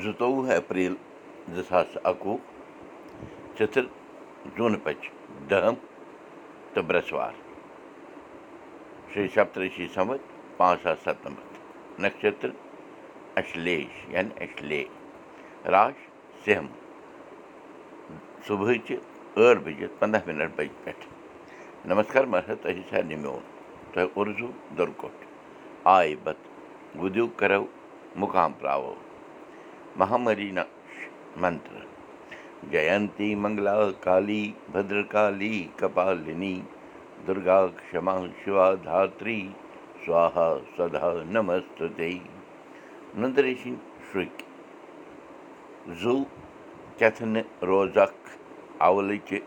زٕتووُہ اپریل زٕ ساس اَکوُہ ژِتٕر جوٗنہٕ دٔہِم تہٕ برٛٮ۪سوار شیٚیہِ سَتتٕرٛشی سَمتھ پانٛژھ ساس سَتنَمَتھ نَشتر اَشلیش یعنی اَشلے راش سِم صُبحٕچہِ ٲٹھ بَجے پنٛداہ مِنَٹ بَجہِ نمسکار مہراج تۄہہِ سارنٕے میون تۄہہِ اُرزوٗ دُرکوٹ آے بت گُدیوٗ کَرو مُقام ترٛاوو مہامریٖنا منتر جینتی منگلا کالی بدرکالی کپالِنی دُرگا کما شِوا دھتری سوہا سدا نمست نندریشن شُرۍ زُو کیتھنہٕ روزکھ اولٕچہِ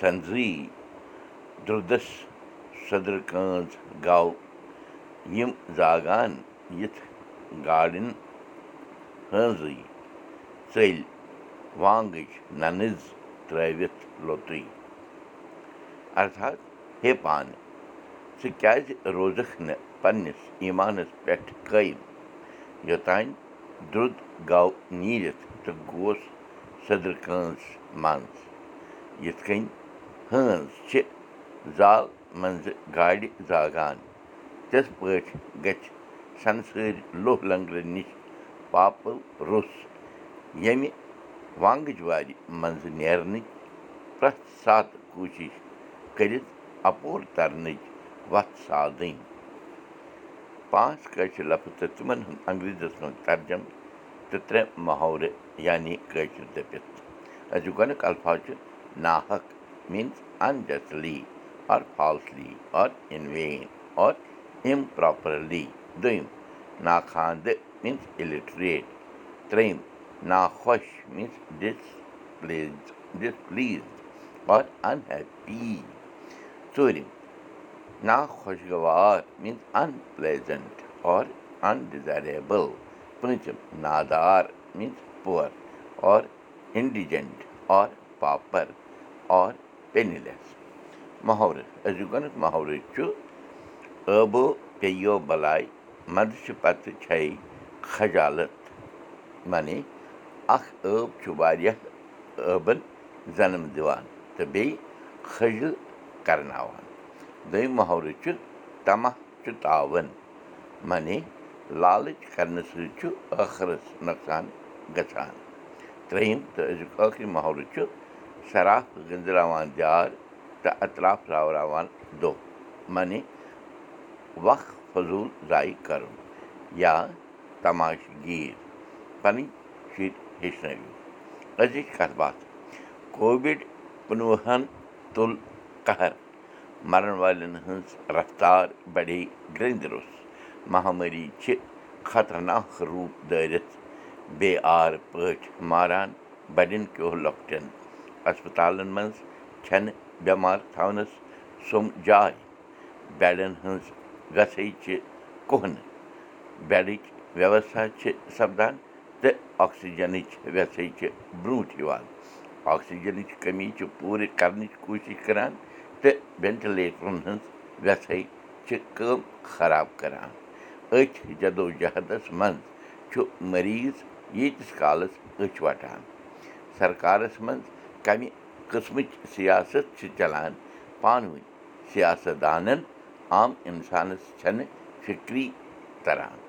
سنزری دُردس صدر کٲنٛز گو یِم زاگان یِتھ گاڑٮ۪ن ہٲنزٕے ژٔلۍ وانٛگٕچ ننٕز ترٛٲوِتھ لوٚتُے ارتھات ہے پانہٕ ژٕ کیٛازِ روزکھ نہٕ پنٛنِس ایٖمانس پٮ۪ٹھ قٲیِم یوٚتانۍ درٛد گو نیٖرِتھ تہٕ گوس صدر کٲنٛز منٛز یِتھ کٔنۍ ہٲنز چھِ زال منٛزٕ گاڑِ زاگان تِتھ پٲٹھۍ گژھِ سنسٲری لوہ لنٛگرٕ نِش پاپہٕ روٚس ییٚمہِ وانٛگٕج وارِ منٛزٕ نیرنٕچ پرٛٮ۪تھ ساتہٕ کوٗشِش کٔرِتھ اَپور ترنٕچ وَتھ سادٕنۍ پانٛژھ کٲشِر لفظ تہٕ تِمن ہُنٛد انگریٖزیس منٛز ترجم تہٕ ترٛےٚ محورٕ یعنی کٲشِر دٔپِتھ أزیُک گۄڈنیُک الفاظ چھُ ناحق means unjustly or falsely or in vain or improperly دوٚیِم ناخاندٕ میٖنٕز اِلِٹریٹ ترٛیٚیِم ناخۄش means displeased displeased or unhappy ژوٗرِم ناخۄشگوار اَن پٕلیزنٹ آر اَنڈِزایریبٕل پوٗنٛژِم نادار means poor or indigent or pauper or penniless محورٕ أزیُک گۄڈنیُک محورٕ چھُ ٲبو پیٚیو بلاے کھجالت معنی اکھ ٲب چھُ واریاہ ٲبن زنم دِوان. تہٕ بیٚیہِ کھٔجل کرناوان. دوٚیِم محورٕ چھُ تماہ چھُ تاوَن معنی لالٕچ کرنہٕ سۭتۍ چھُ ٲخرس نۄقصان گژھان ترٛیٚیِم تہٕ أزیُک ٲخری محورٕ چھُ شراف گٔنٛزراوان دیار تہٕ اطراف راوراوان دۄہ معنی وق فضوٗل ضایہِ کرُن یا تماش گیٖر پنٕنۍ شُرۍ ہیٚچھنٲوِو أزِچ کتھ باتھ کووِڈ کُنوُہن تُل قہر مرن والٮ۪ن ہٕنٛز رفتار بڑے گرٛنٛدِ روٚس مہامٲری چھِ خطرناک روٗپ دٲرِتھ بے آر پٲٹھۍ ماران بڑٮ۪ن کیو لۄکٹٮ۪ن اسپتالن منٛز چھنہٕ بٮ۪مار تھاونس سوٚم جاے بیڈن ہٕنٛز وٮ۪سٕے چھِ کُہنہٕ بیڈٕچ وٮ۪وستھا چھِ سپدان تہٕ آکسیجنٕچ وٮ۪سٕے چھِ برٛونٛٹھ یِوان آکسیجنٕچ کٔمی چھِ پوٗرٕ کرنٕچ کوٗشِش کران تہٕ وینٹِلیٹرن ہٕنٛز وٮ۪سَے چھِ کٲم خراب کران أتھۍ جدوجہدس منٛز چھُ مٔریٖض ییٖتِس کالس أچھ وٹان سرکارس منٛز کمہِ قٕسمٕچ سِیاست چھِ چلان پانہٕ ؤنۍ سِیاست دانن عام اِنسانس چھنہٕ فِکری تران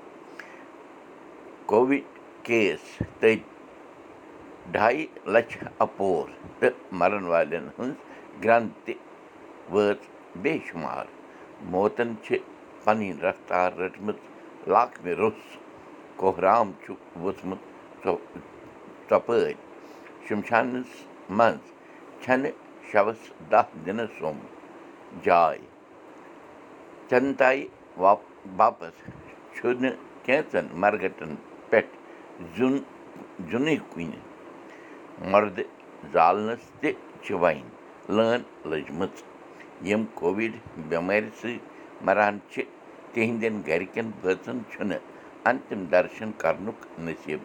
کووِڈ کیس تٔتۍ ڈاے لچھ اپور تہٕ مرن والٮ۪ن ہٕنٛز گرٛنٛد تہِ وٲژ بے شُمار موتن چھِ پنٕنۍ رفتار رٔٹمٕژ لاکمہِ روٚس کوہرام چھُ ووٚژھمُت ژۄپٲرۍ شِمشانس منٛز چھنہٕ شوس دہ دِنہٕ سوٚم جاے چنتایہِ باپس چھُنہٕ کینٛژن پٮ۪ٹھ زیُن زِنُے کُنہِ مردٕ زالنس تہِ چھِ وۄنۍ لٲن لٔجمٕژ یِم کووِڈ بٮ۪مٲرِ سۭتۍ مران چھِ تِہنٛدٮ۪ن گرِکٮ۪ن بٲژن چھُنہٕ انتِم درشن کرنُک نصیٖب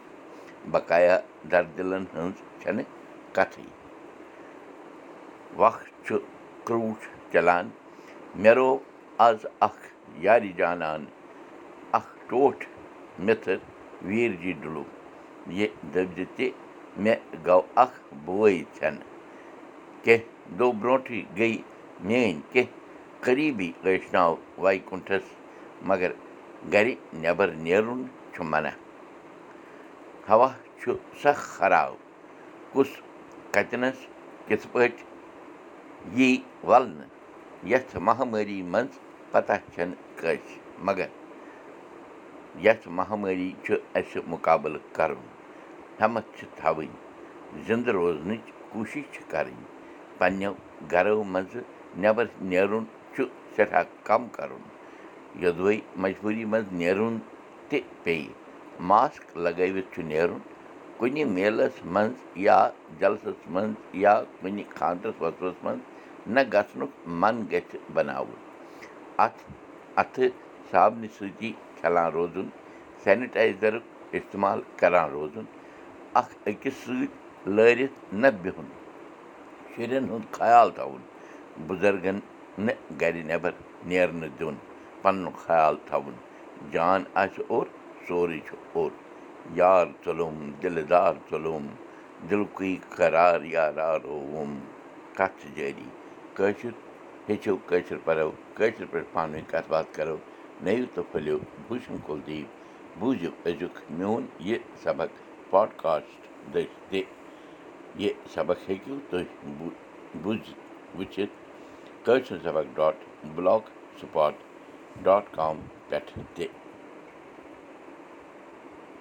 بقایا دردِلن ہٕنٛز چھنہٕ کتھٕے وق چھُ کرٛوٗٹھ چلان مےٚ رو آز اکھ یارِ جانان اکھ ٹوٹھ مِتھٕر ویٖر جی ڈُلوٗ یہِ دٔپۍزِ تہِ مےٚ گوٚو اکھ بوے ژھٮ۪نہٕ کیٚنٛہہ دۄہ برٛونٛٹھٕے گٔے میٛٲنۍ کیٚنٛہہ قریٖبی ٲشناو وای کُنٹھَس مگر گَرِ نٮ۪بر نیرُن چھُ مَنع ہوا چھُ سَکھ خراب کُس کَتنَس کِتھ پٲٹھۍ یی وَلنہٕ یَتھ مہامٲری منٛز پَتہ چھَنہٕ کٲنٛسہِ مگر یَتھ مہامٲری چھُ اَسہِ مُقابلہٕ کَرُن ہٮ۪متھ چھِ تھاوٕنۍ زِنٛدٕ روزنٕچ کوٗشِش چھِ کَرٕنۍ پنٛنیو گَرو منٛزٕ نٮ۪بر نیرُن چھُ سٮ۪ٹھاہ کَم کَرُن یوٚدوَے مجبوٗری منٛز نیرُن تہِ پیٚیہِ ماسک لَگٲوِتھ چھُ نیرُن کُنہِ میلَس منٛز یا جلسَس منٛز یا کُنہِ خانٛدرَس وۄتھرَس منٛز نہ گژھنُک من گژھِ بَناوُن اَتھ اَتھٕ صابنہِ سۭتی چھَلان روزُن سینِٹایزَرُک اِستعمال کَران روزُن اَکھ أکِس سۭتۍ لٲرِتھ نہ بِہُن شُرٮ۪ن ہُنٛد خیال تھاوُن بُزرگَن نہٕ گَرِ نٮ۪بر نیرنہٕ دیُن پَنُن خیال تھاوُن جان آسہِ اوٚر سورُے چھُ اوٚر یار ژوٚلُم دِلہٕ دار ژوٚلُم دِلکُے قرار یارارووُم کَتھ چھِ جٲری کٲشُر ہیٚچھِو کٲشُر پَرو کٲشِر پٲٹھۍ پانہٕ ؤنۍ کَتھ باتھ کَرو نٔیِو تہٕ پھٔلِو بوٗشن کُلدیٖپ بوٗزِو أزیُک میون یہِ سبق پاڈکاسٹ دٔسۍ تہِ یہِ سبق ہیٚکِو تُہۍ وٕچھِتھ Kashir Sabaq dot blogspot dot com پٮ۪ٹھ تہِ